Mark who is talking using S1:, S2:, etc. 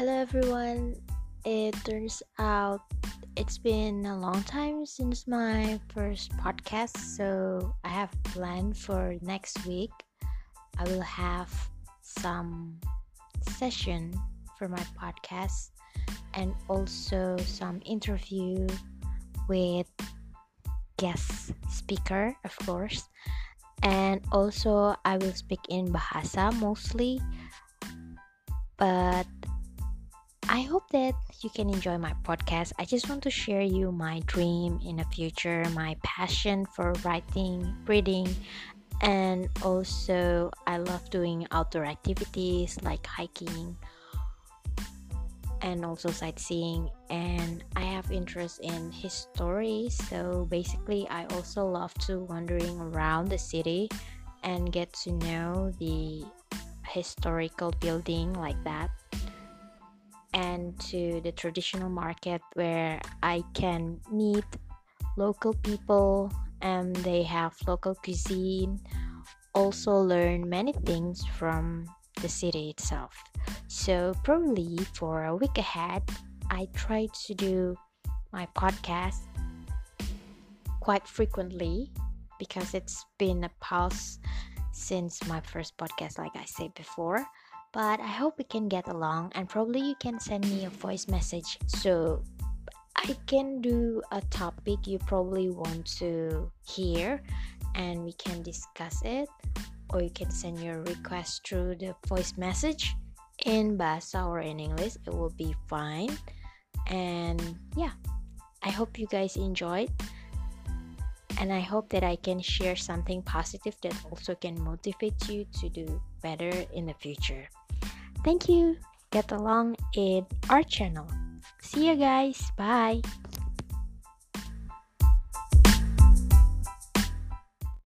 S1: Hello everyone. It turns out it's been a long time since my first podcast, so I have planned for next week. I will have some session for my podcast and also some interview with guest speaker, of course. And also I will speak in Bahasa mostly. But I hope that you can enjoy my podcast. I just want to share you my dream in the future, my passion for writing, reading, and also I love doing outdoor activities like hiking and also sightseeing. And I have interest in history so basically I also love to wandering around the city and get to know the historical building like that and to the traditional market where I can meet local people and they have local cuisine. Also, learn many things from the city itself. So, probably for a week ahead, I try to do my podcast quite frequently because it's been a pause since my first podcast, like I said before but I hope we can get along and probably you can send me a voice message. So I can do a topic you probably want to hear and we can discuss it or you can send your request through the voice message in Bahasa or in English. It will be fine. And yeah I hope you guys enjoyed and I hope that I can share something positive that also can motivate you to do better in the future. Thank you. Get along in our channel. See you guys. Bye.